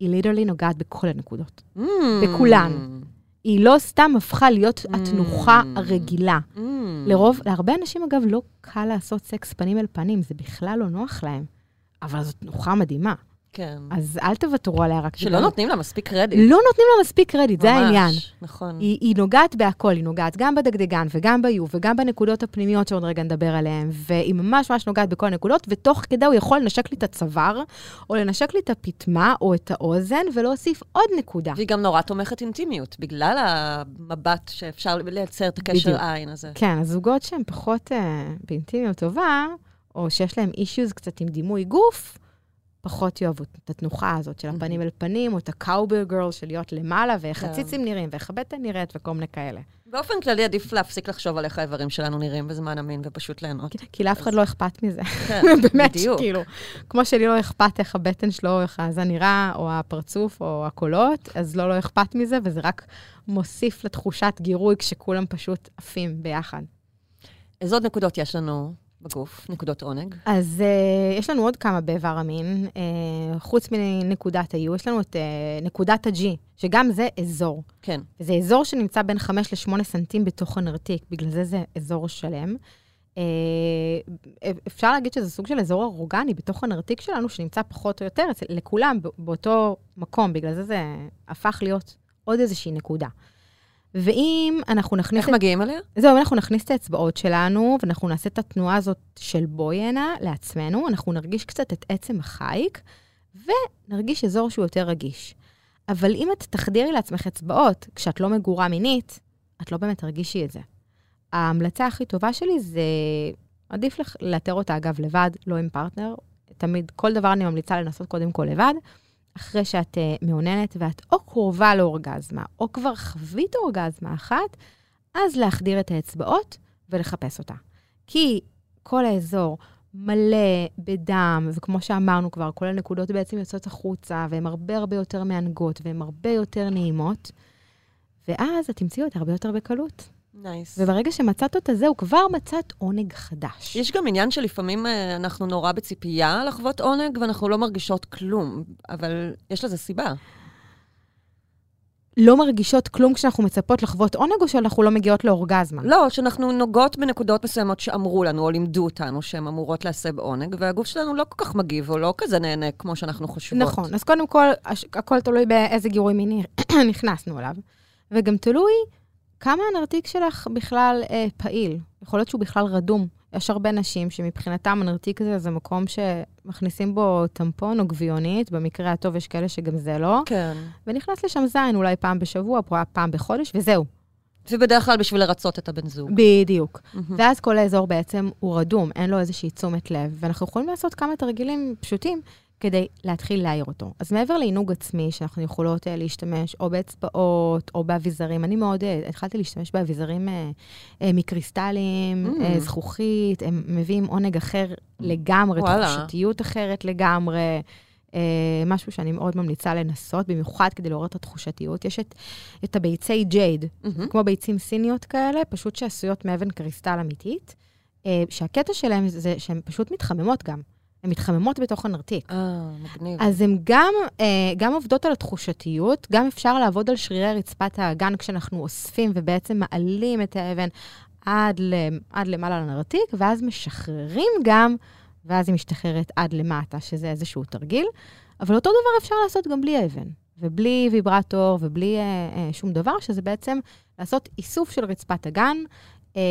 היא literally נוגעת בכל הנקודות. ממ. בכולן. היא לא סתם הפכה להיות התנוחה ממ. הרגילה. ממ. לרוב, להרבה אנשים, אגב, לא קל לעשות סקס פנים אל פנים, זה בכלל לא נוח להם. אבל זו תנוחה מדהימה. כן. אז אל תוותרו עליה רק שלא בגלל- נותנים לה מספיק קרדיט. לא נותנים לה מספיק קרדיט, זה ממש, העניין. נכון. היא, היא נוגעת בהכל, היא נוגעת גם בדגדגן וגם ביו וגם בנקודות הפנימיות שעוד רגע נדבר עליהן, והיא ממש ממש נוגעת בכל הנקודות, ותוך כדי הוא יכול לנשק לי את הצוואר, או לנשק לי את הפטמה או את האוזן, ולהוסיף עוד נקודה. והיא גם נורא תומכת אינטימיות, בגלל המבט שאפשר לייצר את הקשר בדיוק. עין הזה. כן, אז זוגות שהם פחות אה, באינטימיות טובה, או שיש להם אישיוז קצת עם דימוי גוף, פחות יאהבו את התנוחה הזאת של הפנים אל פנים, או את ה cowgirl של להיות למעלה, ואיך כן. הציצים נראים, ואיך הבטן נראית, וכל מיני כאלה. באופן כללי עדיף להפסיק לחשוב על איך האיברים שלנו נראים בזמן המין, ופשוט ליהנות. כי לאף אחד לא אכפת מזה. כן, [laughs] באמת, בדיוק. כאילו, כמו שלי לא אכפת איך הבטן שלו, איך זה נראה, או הפרצוף, או הקולות, אז לא לא אכפת מזה, וזה רק מוסיף לתחושת גירוי כשכולם פשוט עפים ביחד. איזה עוד נקודות יש לנו בגוף? נקודות עונג? אז uh, יש לנו עוד כמה באיבר המין. Uh, חוץ מנקודת ה-U, יש לנו את uh, נקודת ה-G, שגם זה אזור. כן. וזה אזור שנמצא בין 5 ל-8 סנטים בתוך הנרתיק, בגלל זה זה אזור שלם. Uh, אפשר להגיד שזה סוג של אזור אורגני בתוך הנרתיק שלנו, שנמצא פחות או יותר אצל, לכולם באותו מקום, בגלל זה זה הפך להיות עוד איזושהי נקודה. ואם אנחנו נכניס... איך את- מגיעים אליה? זהו, אנחנו נכניס את האצבעות שלנו, ואנחנו נעשה את התנועה הזאת של בואי הנה לעצמנו, אנחנו נרגיש קצת את עצם החייק, ונרגיש אזור שהוא יותר רגיש. אבל אם את תחדירי לעצמך אצבעות כשאת לא מגורה מינית, את לא באמת תרגישי את זה. ההמלצה הכי טובה שלי זה, עדיף לך לאתר אותה, אגב, לבד, לא עם פרטנר. תמיד, כל דבר אני ממליצה לנסות קודם כל לבד. אחרי שאת uh, מעוננת ואת או קרובה לאורגזמה, או כבר חווית אורגזמה אחת, אז להחדיר את האצבעות ולחפש אותה. כי כל האזור מלא בדם, וכמו שאמרנו כבר, כל הנקודות בעצם יוצאות החוצה, והן הרבה הרבה יותר מענגות, והן הרבה יותר נעימות, ואז את תמצאי אותה הרבה יותר בקלות. נייס. וברגע שמצאת אותה, זהו, כבר מצאת עונג חדש. יש גם עניין שלפעמים אה, אנחנו נורא בציפייה לחוות עונג, ואנחנו לא מרגישות כלום, אבל יש לזה סיבה. לא מרגישות כלום כשאנחנו מצפות לחוות עונג, או שאנחנו לא מגיעות לאורגזמה? לא, שאנחנו נוגעות בנקודות מסוימות שאמרו לנו, או לימדו אותנו שהן אמורות להסב עונג, והגוף שלנו לא כל כך מגיב, או לא כזה נהנה כמו שאנחנו חושבות. נכון, אז קודם כל, הש- הכל תלוי באיזה גירוי מיני [coughs] נכנסנו אליו. וגם תלוי כמה הנרתיק שלך בכלל אה, פעיל. יכול להיות שהוא בכלל רדום. יש הרבה נשים שמבחינתם הנרתיק הזה זה מקום שמכניסים בו טמפון או גביונית, במקרה הטוב יש כאלה שגם זה לא, כן. ונכנס לשם זין אולי פעם בשבוע, פעם בחודש, וזהו. ובדרך כלל בשביל לרצות את הבן זוג. בדיוק. מהמם. ואז כל האזור בעצם הוא רדום, אין לו איזושהי תשומת לב, ואנחנו יכולים לעשות כמה תרגילים פשוטים כדי להתחיל להעיר אותו. אז מעבר לעינוג עצמי, שאנחנו יכולות uh, להשתמש או באצבעות או באביזרים, אני מאוד uh, התחלתי להשתמש באביזרים uh, uh, מקריסטלים, Mm. uh, זכוכית, הם מביאים עונג אחר לגמרי. תחושתיות אחרת לגמרי. Uh, משהו שאני מאוד ממליצה לנסות, במיוחד כדי לעורר את התחושתיות. יש את, את הביצי ג'ייד, מהמם. כמו ביצים סיניות כאלה, פשוט שעשויות מאבן קריסטל אמיתית, אה, שהקטע שלהם זה שהן פשוט מתחממות גם. הן מתחממות בתוך הנרתיק. אה, מגניב. אז הן גם, אה, גם עובדות על התחושתיות, גם אפשר לעבוד על שרירי רצפת האגן כשאנחנו אוספים ובעצם מעלים את האבן עד, עד למעלה לנרתיק, ואז משחררים גם, ואז היא משתחררת עד למטה, שזה איזשהו תרגיל. אבל אותו דבר אפשר לעשות גם בלי אבן, ובלי ויברטור, ובלי אה, אה, שום דבר, שזה בעצם לעשות איסוף של רצפת הגן. אה,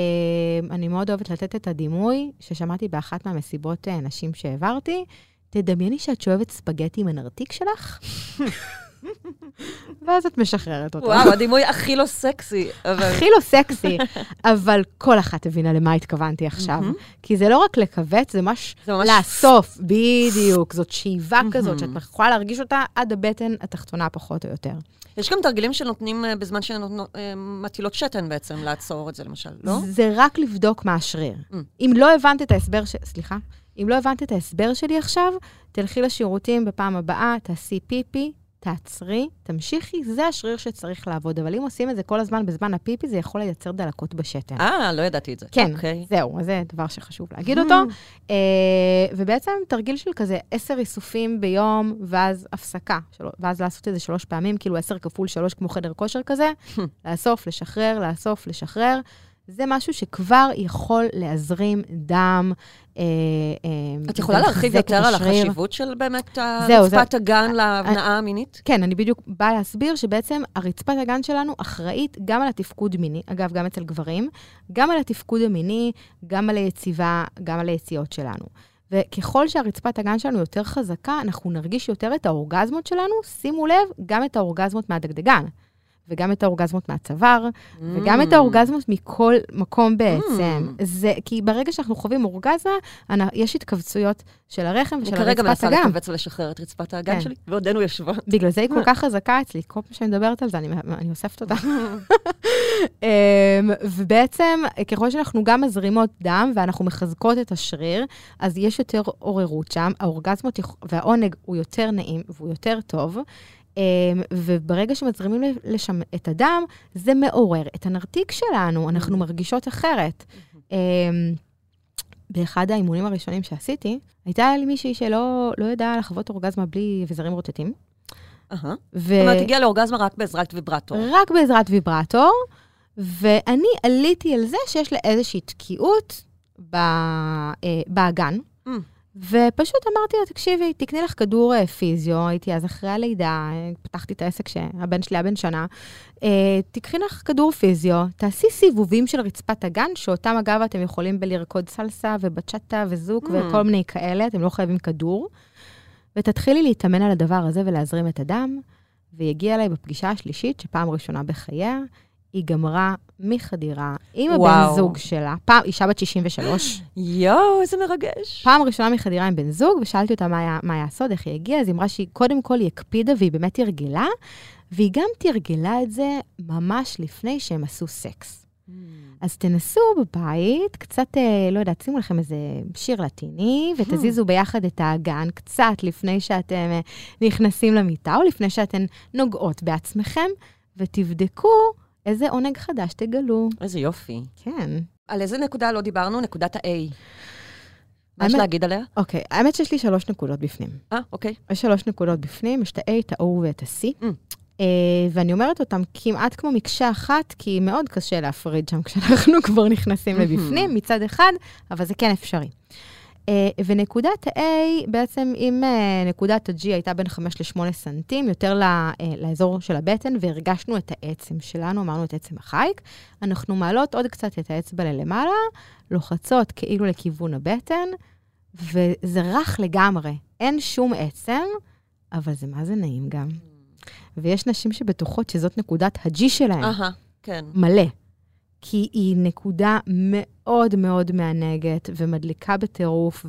אני מאוד אוהבת לתת את הדימוי ששמעתי באחת מהמסיבות אה, נשים שהעברתי, תדמייני שאת שואבת ספגטי עם הנרתיק שלך, [laughs] [laughs] ואז את משחררת אותו. וואו, הדימוי הכי לא סקסי. אבל... הכי לא סקסי, [laughs] אבל כל אחת הבינה למה התכוונתי עכשיו. כי זה לא רק לכווץ, זה ממש לאסוף, בדיוק. זאת שאיבה. כזאת, שאת יכולה להרגיש אותה עד הבטן התחתונה פחות או יותר. יש גם תרגילים שנותנים אה, בזמן שהן אה, מטילות שתן בעצם, לעצור את זה למשל, לא? זה רק לבדוק מה השריר. Mm. אם לא הבנת את ההסבר ש... סליחה? אם לא הבנת את ההסבר שלי עכשיו, תלכי לשירותים בפעם הבאה, תעשי פיפי, תעצרי, תמשיכי, זה השריר שצריך לעבוד. אבל אם עושים את זה כל הזמן בזמן הפיפי, זה יכול לייצר דלקות בשתן. אה, לא ידעתי את זה. כן, אוקיי. זהו, זה דבר שחשוב להגיד אותו. אה, ובעצם תרגיל של כזה עשר איסופים ביום, ואז הפסקה, של... ואז לעשות את זה שלוש פעמים, כאילו עשר כפול שלוש כמו חדר כושר כזה, לאסוף, לשחרר, לאסוף, לשחרר. זה משהו שכבר יכול להזרים דם. אה, אה, את יכולה להרחיב יותר על. החשיבות של באמת רצפת הגן להבנאה המינית? כן, אני בדיוק באה להסביר שבעצם הרצפת הגן שלנו אחראית גם על התפקוד מיני, אגב, גם אצל גברים, גם על התפקוד המיני, גם על היציבה, גם על היציאות שלנו. וככל שהרצפת הגן שלנו יותר חזקה, אנחנו נרגיש יותר את האורגזמות שלנו, שימו לב, גם את האורגזמות מהדגדגן, וגם את האורגזמות מהצוואר, וגם את Mm. האורגזמות מכל מקום בעצם. Mm. זה, כי ברגע שאנחנו חווים אורגזמה, אנ- יש התכווצויות של הרחם אני ושל כרגע רצפת מנסה אגם. לכווץ ולשחרר את רצפת האגן כן. שלי, ועודנו יושבות. בגלל זה היא כל [laughs] כך חזקה אצלי, כל פעם שאני מדברת על זה, אני, אני אוספת אותה. [laughs] [laughs] אמ, ובעצם, ככל שאנחנו גם מזרימות דם ואנחנו מחזקות את השריר, אז יש יותר עוררות שם, האורגזמות והעונג הוא יותר נעים והוא יותר טוב. אמ, וברגע שמזרימים לשם את הדם, זה מעורר את הנרתיק שלנו, אנחנו מרגישות אחרת. אמ, באחד האימונים הראשונים שעשיתי, הייתה לי מישהי שלא לא ידעה לחוות אורגזמה בלי אביזרים רוטטים. אהה. זאת אומרת, הגיעה לאורגזמה רק בעזרת ויברטור. רק בעזרת ויברטור, ואני עליתי על זה שיש לה איזושהי תקיעות. אה, באגן, Mm. ופשוט אמרתי לה, תקשיבי, תקני לך כדור אה, פיזיו, הייתי אז אחרי הלידה, אה, פתחתי את העסק שהבן שלי היה בן שנה, אה, תקחי לך כדור פיזיו, תעשי סיבובים של רצפת הגן, שאותם אגב אתם יכולים בלרקוד סלסה ובצ'אטה וזוק Mm. וכל מיני כאלה, אתם לא חייבים כדור, ותתחילי להתאמן על הדבר הזה ולהזרים את הדם. והיא הגיעה אליי בפגישה השלישית, שפעם ראשונה בחייה, היא גמרה מחדירה עם הבן וואו. זוג שלה, פעם, אישה בת 63, יואו, איזה מרגש. פעם ראשונה מחדירה עם בן זוג, ושאלתי אותה מה היה, מה היה הסוד, איך היא הגיעה, אז היא אמרה שהיא קודם כל היא הקפידה והיא באמת תרגלה, והיא גם תרגלה את זה ממש לפני שהם עשו סקס. אז תנסו בבית, קצת, אה, לא יודעת, שימו לכם איזה שיר לטיני, ותזיזו ביחד את האגן קצת לפני שאתם אה, נכנסים למיטה, או לפני שאתן נוגעות בעצמכם, ותבדקו איזה עונג חדש תגלו. איזה יופי. כן. על איזה נקודה לא דיברנו? נקודת ה-A. מה יש להגיד עליה? אוקיי, האמת שיש לי שלוש נקודות בפנים. אה, אוקיי. יש שלוש נקודות בפנים, יש את ה-A, את ה-O ואת ה-C. Mm. אה, ואני אומרת אותם כמעט כמו מקשה אחת, כי מאוד קשה להפריד שם [laughs] כשאנחנו כבר נכנסים מהמם. לבפנים מצד אחד, אבל זה כן אפשרי. אה, ונקודת ה-A, בעצם אם אה, נקודת ה-G הייתה בין 5 ל-8 סנטים, יותר אה, לאזור של הבטן, והרגשנו את העצם שלנו, אמרנו את עצם החייק, אנחנו מעלות עוד קצת את האצבע ללמעלה, לוחצות כאילו לכיוון הבטן, וזה רך לגמרי. אין שום עצם, אבל זה מה זה נעים גם. ויש נשים שבטוחות שזאת נקודת ה-G שלהן, אהה, כן. מלא. כי היא נקודה מאוד מאוד מענגת ומדליקה בטירוף,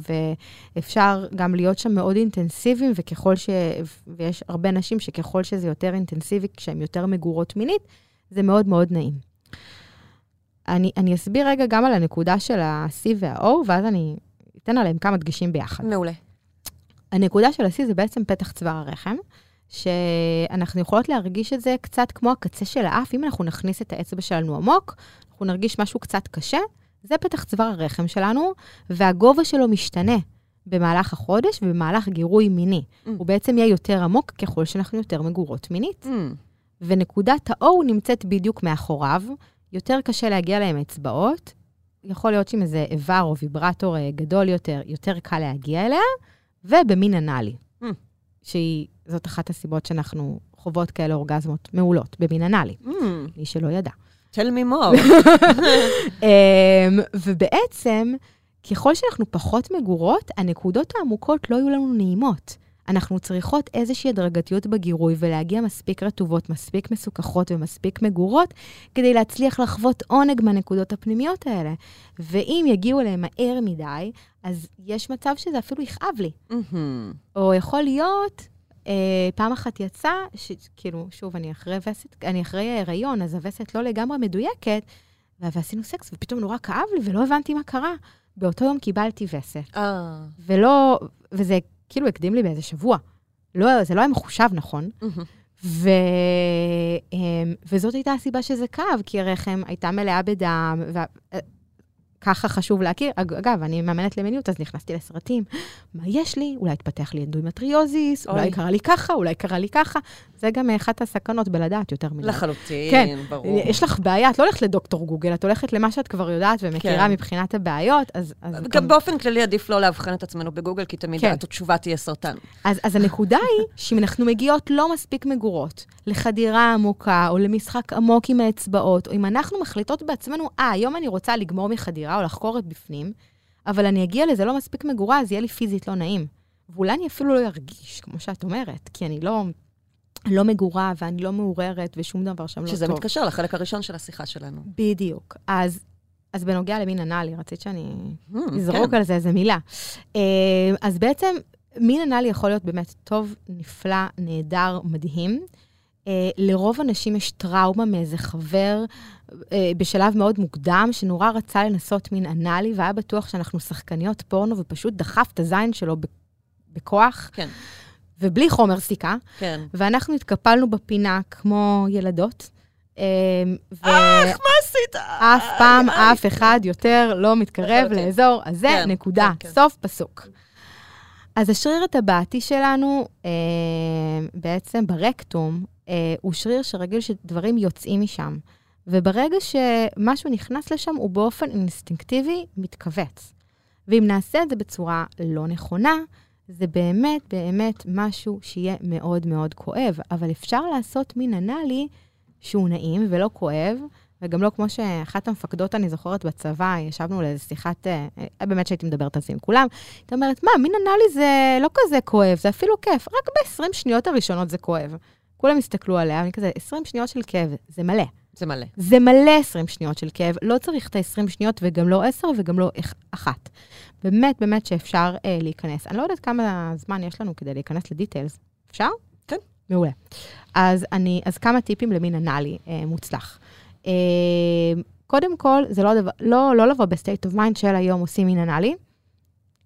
ואפשר גם להיות שם מאוד אינטנסיביים, וככל ש... ויש הרבה נשים שככל שזה יותר אינטנסיבי, כשהן יותר מגורות מינית, זה מאוד מאוד נעים. אני, אני אסביר רגע גם על הנקודה של ה-C וה-O, ואז אני אתן עליהם כמה דגשים ביחד. מעולה. הנקודה של השיא זה בעצם פתח צוואר הרחם, שאנחנו יכולות להרגיש את זה קצת כמו הקצה של האף. אם אנחנו נכניס את האצבע שלנו עמוק, אנחנו נרגיש משהו קצת קשה. זה פתח צוואר הרחם שלנו, והגובה שלו משתנה במהלך החודש ובמהלך גירוי מיני. Mm. הוא בעצם יהיה יותר עמוק ככל שאנחנו יותר מגורות מינית. Mm, ונקודת ה-O נמצאת בדיוק מאחוריו, יותר קשה להגיע להם אצבעות. יכול להיות שעם איזה איבר או ויברטור אה, גדול יותר, יותר קל להגיע אליה, ובמין אנאלי, Mm. שהיא, זאת אחת הסיבות שאנחנו חוות כאלה אורגזמות מעולות, במין אנאלי, mm, מי שלא ידע. tell me more. [laughs] אמ, ובעצם, ככל שאנחנו פחות מגורות, הנקודות העמוקות לא יהיו לנו נעימות. אנחנו צריכות איזושהי הדרגתיות בגירוי ולהגיע מספיק רטובות, מספיק מסוככות ומספיק מגורות, כדי להצליח לחוות עונג מהנקודות הפנימיות האלה. ואם יגיעו אליהם מהר מדי, אז יש מצב שזה אפילו יכאב לי. מהמם. או יכול להיות, פעם אחת יצא, שכאילו, שוב, אני אחרי וסת, אני אחרי הריון, אז הווסת לא לגמרי מדויקת, ו- ועשינו סקס, ופתאום נורא כאב לי, ולא הבנתי מה קרה. באותו יום קיבלתי וסת, אה. ולא, וזה כאילו הקדים לי באיזה שבוע. לא, זה לא היה מחושב נכון. ו... אמ, וזאת הייתה הסיבה שזה כאב, כי הרחם הייתה מלאה בדם, וככה חשוב להכיר. אג- אגב, אני מאמנת למיניות, אז נכנסתי לסרטים. מה יש לי? אולי התפתח לי אנדומטריוזיס. אולי קרה לי ככה, אולי קרה לי ככה. זה גם אחת הסכנות בלדעת יותר מדי. לחלוטין, כן. ברור. יש לך בעיה, את לא הולכת לדוקטור גוגל, את הולכת למה שאת כבר יודעת ומכירה כן. מבחינת הבעיות, אז... אז גם באופן כללי עדיף לא לאבחן את עצמנו בגוגל, כי תמיד כן. התשובה תהיה סרטן. אז, אז הנקודה היא שאם אנחנו מגיעות לא מספיק מגורות לחדירה עמוקה, או למשחק עמוק עם האצבעות, או אם אנחנו מחליטות בעצמנו, אה, היום אני רוצה לגמור מחדירה או לחקור את בפנים, אבל אני אגיע לזה לא מספיק מגורה, אז יהיה לי פיזית לא נעים. ואולי אני אפילו לא ארגיש, כמו שאת אומרת, כי אני לא, לא מגורה ואני לא מעוררת ושום דבר שם לא טוב. שזה מתקשר לחלק הראשון של השיחה שלנו. בדיוק. אז, אז בנוגע למין אנאלי, רצית שאני Hmm, לזרוק כן. על זה איזה מילה. אה, אז בעצם, מין אנאלי יכול להיות באמת טוב, נפלא, נהדר, מדהים. אה, לרוב אנשים יש טראומה מאיזה חבר אה, בשלב מאוד מוקדם, שנורא רצה לנסות מין אנאלי, והיה בטוח שאנחנו שחקניות פורנו, ופשוט דחף את הזין שלו בכוח, כן, ובלי חומר סיכה, כן. ואנחנו התקפלנו בפינה כמו ילדות. אה, ו- מה עשית? אף פעם איי, אף אחד יותר לא מתקרב לחלוטין. לאזור הזה, כן, נקודה. כן, כן. סוף פסוק. אז השריר הטבעתי שלנו, אה, בעצם ברקטום, הוא שריר שרגיל שדברים יוצאים משם. וברגע שמשהו נכנס לשם, הוא באופן אינסטינקטיבי מתכווץ. ואם נעשה את זה בצורה לא נכונה, זה באמת באמת משהו שיהיה מאוד מאוד כואב. אבל אפשר לעשות מין אנאלי שהוא נעים ולא כואב, וגם לא כמו שאחת המפקדות, אני זוכרת, בצבא, ישבנו לאיזו שיחת, אה, אה, באמת שהייתי מדברת על זה עם כולם, הייתה אומרת, מה, מין אנאלי זה לא כזה כואב, זה אפילו כיף, רק ב-20 שניות הראשונות זה כואב. כולם הסתכלו עליה, אני כזה, 20 שניות של כאב, זה מלא. זה מלא. זה מלא 20 שניות של כאב, לא צריך את ה-20 שניות וגם לא 10 וגם לא אח- אחת. באמת, באמת שאפשר אה, להיכנס. אני לא יודעת כמה זמן יש לנו כדי להיכנס ל details. אפשר? כן. מעולה. אז, אני, אז כמה טיפים למין אנאלי אה, מוצלח. אה, קודם כל, זה לא, דבר, לא, לא לבוא ב state of mind של היום עושים מין אנאלי.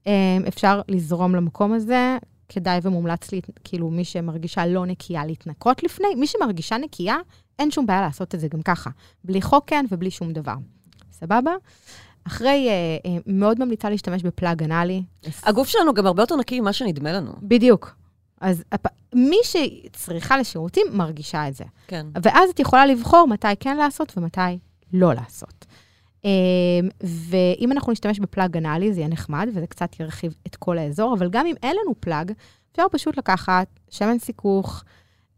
אה, אפשר לזרום למקום הזה, כדאי ומומלץ, לי, כאילו, מי שמרגישה לא נקייה להתנקות לפני. מי שמרגישה נקייה, אין שום בעיה לעשות את זה גם ככה. בלי חוקן ובלי שום דבר. סבבה? אחרי, אה, אה, מאוד ממליצה להשתמש בפלאג אנאלי. הגוף שלנו גם הרבה יותר נקי ממה שנדמה לנו. בדיוק. אז הפ... מי שצריכה לשירותים מרגישה את זה. כן. ואז את יכולה לבחור מתי כן לעשות ומתי לא לעשות. אמ, ואם אנחנו נשתמש בפלאג אנאלי, זה יהיה נחמד, וזה קצת ירחיב את כל האזור, אבל גם אם אין לנו פלאג, אפשר פשוט לקחת שמן סיכוך,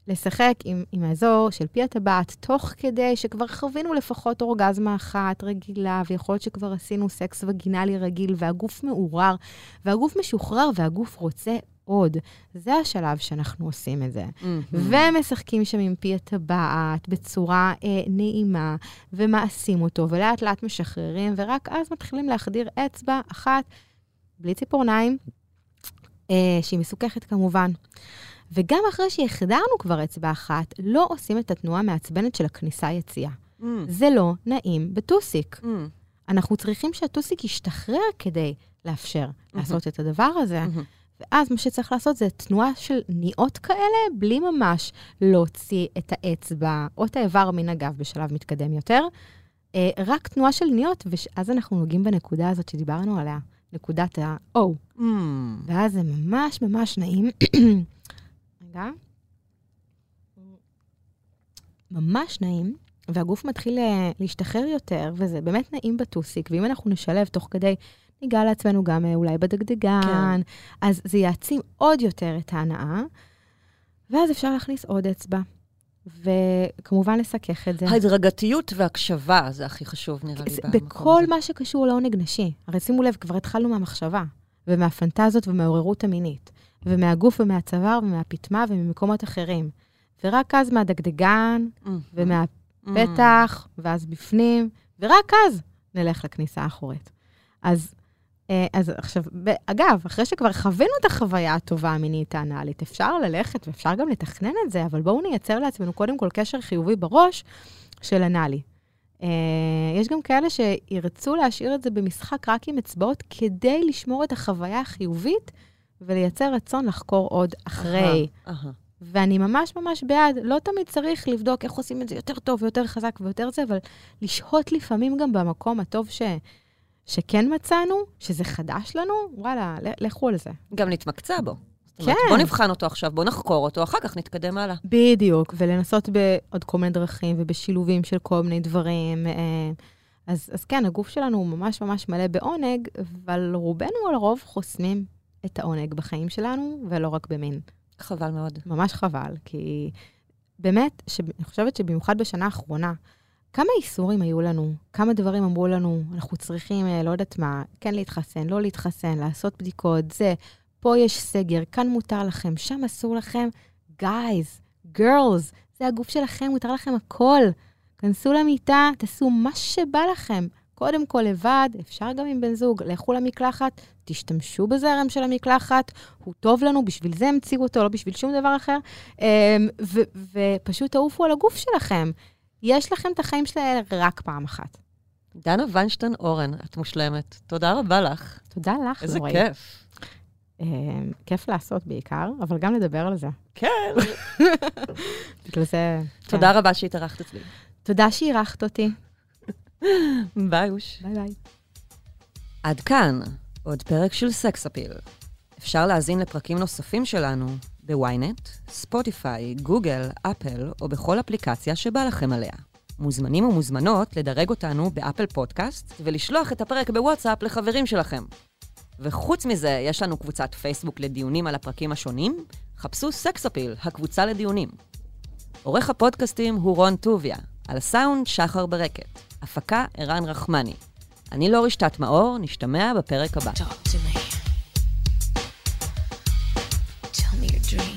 לשחק עם, עם האזור של פי הטבעת, תוך כדי שכבר חווינו לפחות אורגזמה אחת רגילה, ויכול להיות שכבר עשינו סקס וגינלי רגיל, והגוף מעורר, והגוף משוחרר, והגוף רוצה עוד. זה השלב שאנחנו עושים את זה. מהמם. ומשחקים שם עם פי הטבעת בצורה אה, נעימה, ומעשים אותו, ולאט לאט משחררים, ורק אז מתחילים להחדיר אצבע אחת, בלי ציפורניים, אה, שהיא מסוככת כמובן. וגם אחרי שהחדרנו כבר אצבע אחת, לא עושים את התנועה המעצבנת של הכניסה-יציאה. מהמם. זה לא נעים בטוסיק. מהמם. אנחנו צריכים שהטוסיק ישתחרר כדי לאפשר לעשות את הדבר הזה. מהמם. ואז מה שצריך לעשות זה תנועה של ניעות כאלה, בלי ממש להוציא את האצבע או את האיבר מן הגב בשלב מתקדם יותר. אה, רק תנועה של ניעות, ואז אנחנו נוגעים בנקודה הזאת שדיברנו עליה, נקודת ה-O. מהמם. ואז זה ממש ממש נעים. [coughs] רגע. ממש נעים, והגוף מתחיל אה, להשתחרר יותר, וזה באמת נעים בטוסיק, ואם אנחנו נשלב תוך כדי, ניגע לעצמנו גם אה, אולי בדגדגן, כן. אז זה יעצים עוד יותר את ההנאה, ואז אפשר להכניס עוד אצבע. וכמובן לסכך את זה. ההדרגתיות והקשבה זה הכי חשוב, נראה לי, במקום בכל הזה. מה שקשור לעונג נשי. הרי שימו לב, כבר התחלנו מהמחשבה, ומהפנטזיות ומהעוררות המינית, ומהגוף ומהצוואר ומהפטמה וממקומות אחרים. ורק אז מהדגדגן, מהמם. ומהפתח, ואז בפנים, ורק אז נלך לכניסה האחורית. אז, אז עכשיו, אגב, אחרי שכבר חווינו את החוויה הטובה המינית האנאלית, אפשר ללכת ואפשר גם לתכנן את זה, אבל בואו נייצר לעצמנו קודם כל קשר חיובי בראש של אנאלי. אה, יש גם כאלה שירצו להשאיר את זה במשחק רק עם אצבעות כדי לשמור את החוויה החיובית ולייצר רצון לחקור עוד אחרי. אהה, אהה. ואני ממש ממש בעד, לא תמיד צריך לבדוק איך עושים את זה יותר טוב ויותר חזק ויותר זה, אבל לשהות לפעמים גם במקום הטוב ש, שכן מצאנו, שזה חדש לנו, וואלה, לכו על זה. גם נתמקצע בו. זאת אומרת, כן. בוא נבחן אותו עכשיו, בוא נחקור אותו, אחר כך נתקדם הלאה. בדיוק, ולנסות בעוד כל מיני דרכים ובשילובים של כל מיני דברים. אה, אז, אז כן, הגוף שלנו הוא ממש ממש מלא בעונג, אבל רובנו על הרוב חוסמים את העונג בחיים שלנו, ולא רק במין. חבל מאוד. ממש חבל, כי באמת, ש... אני חושבת שבמיוחד בשנה האחרונה, כמה איסורים היו לנו, כמה דברים אמרו לנו, אנחנו צריכים, אה, לא יודעת מה, כן להתחסן, לא להתחסן, לעשות בדיקות, זה, פה יש סגר, כאן מותר לכם, שם אסור לכם. guys, girls, זה הגוף שלכם, מותר לכם הכל. כנסו למיטה, תעשו מה שבא לכם. קודם כל לבד, אפשר גם עם בן זוג, לכו למקלחת, תשתמשו בזרם של המקלחת, הוא טוב לנו, בשביל זה המציאו אותו, לא בשביל שום דבר אחר. אמ, ופשוט תעופו על הגוף שלכם. יש לכם את החיים שלהם רק פעם אחת. דנה ויינשטיין אורן, את מושלמת. תודה רבה לך. תודה לך, איזה נוראי. כיף. אמ, כיף לעשות בעיקר, אבל גם לדבר על זה. כן. [laughs] בגלל זה... תודה כן. רבה שהתארחת אצלי. תודה שאירחת אותי. ביי אוש. ביי ביי. עד כאן, עוד פרק של סקס אפיל. אפשר להאזין לפרקים נוספים שלנו בוויינט, ספוטיפיי, גוגל, אפל או בכל אפליקציה שבא לכם עליה. מוזמנים ומוזמנות לדרג אותנו באפל פודקאסט ולשלוח את הפרק בוואטסאפ לחברים שלכם. וחוץ מזה, יש לנו קבוצת פייסבוק לדיונים על הפרקים השונים, חפשו סקס אפיל, הקבוצה לדיונים. עורך הפודקאסטים הוא רון טוביה, על הסאונד שחר ברקת, הפקה ערן רחמני. אני לא רשתת מאור, נשתמע בפרק הבא. Tell me your dreams.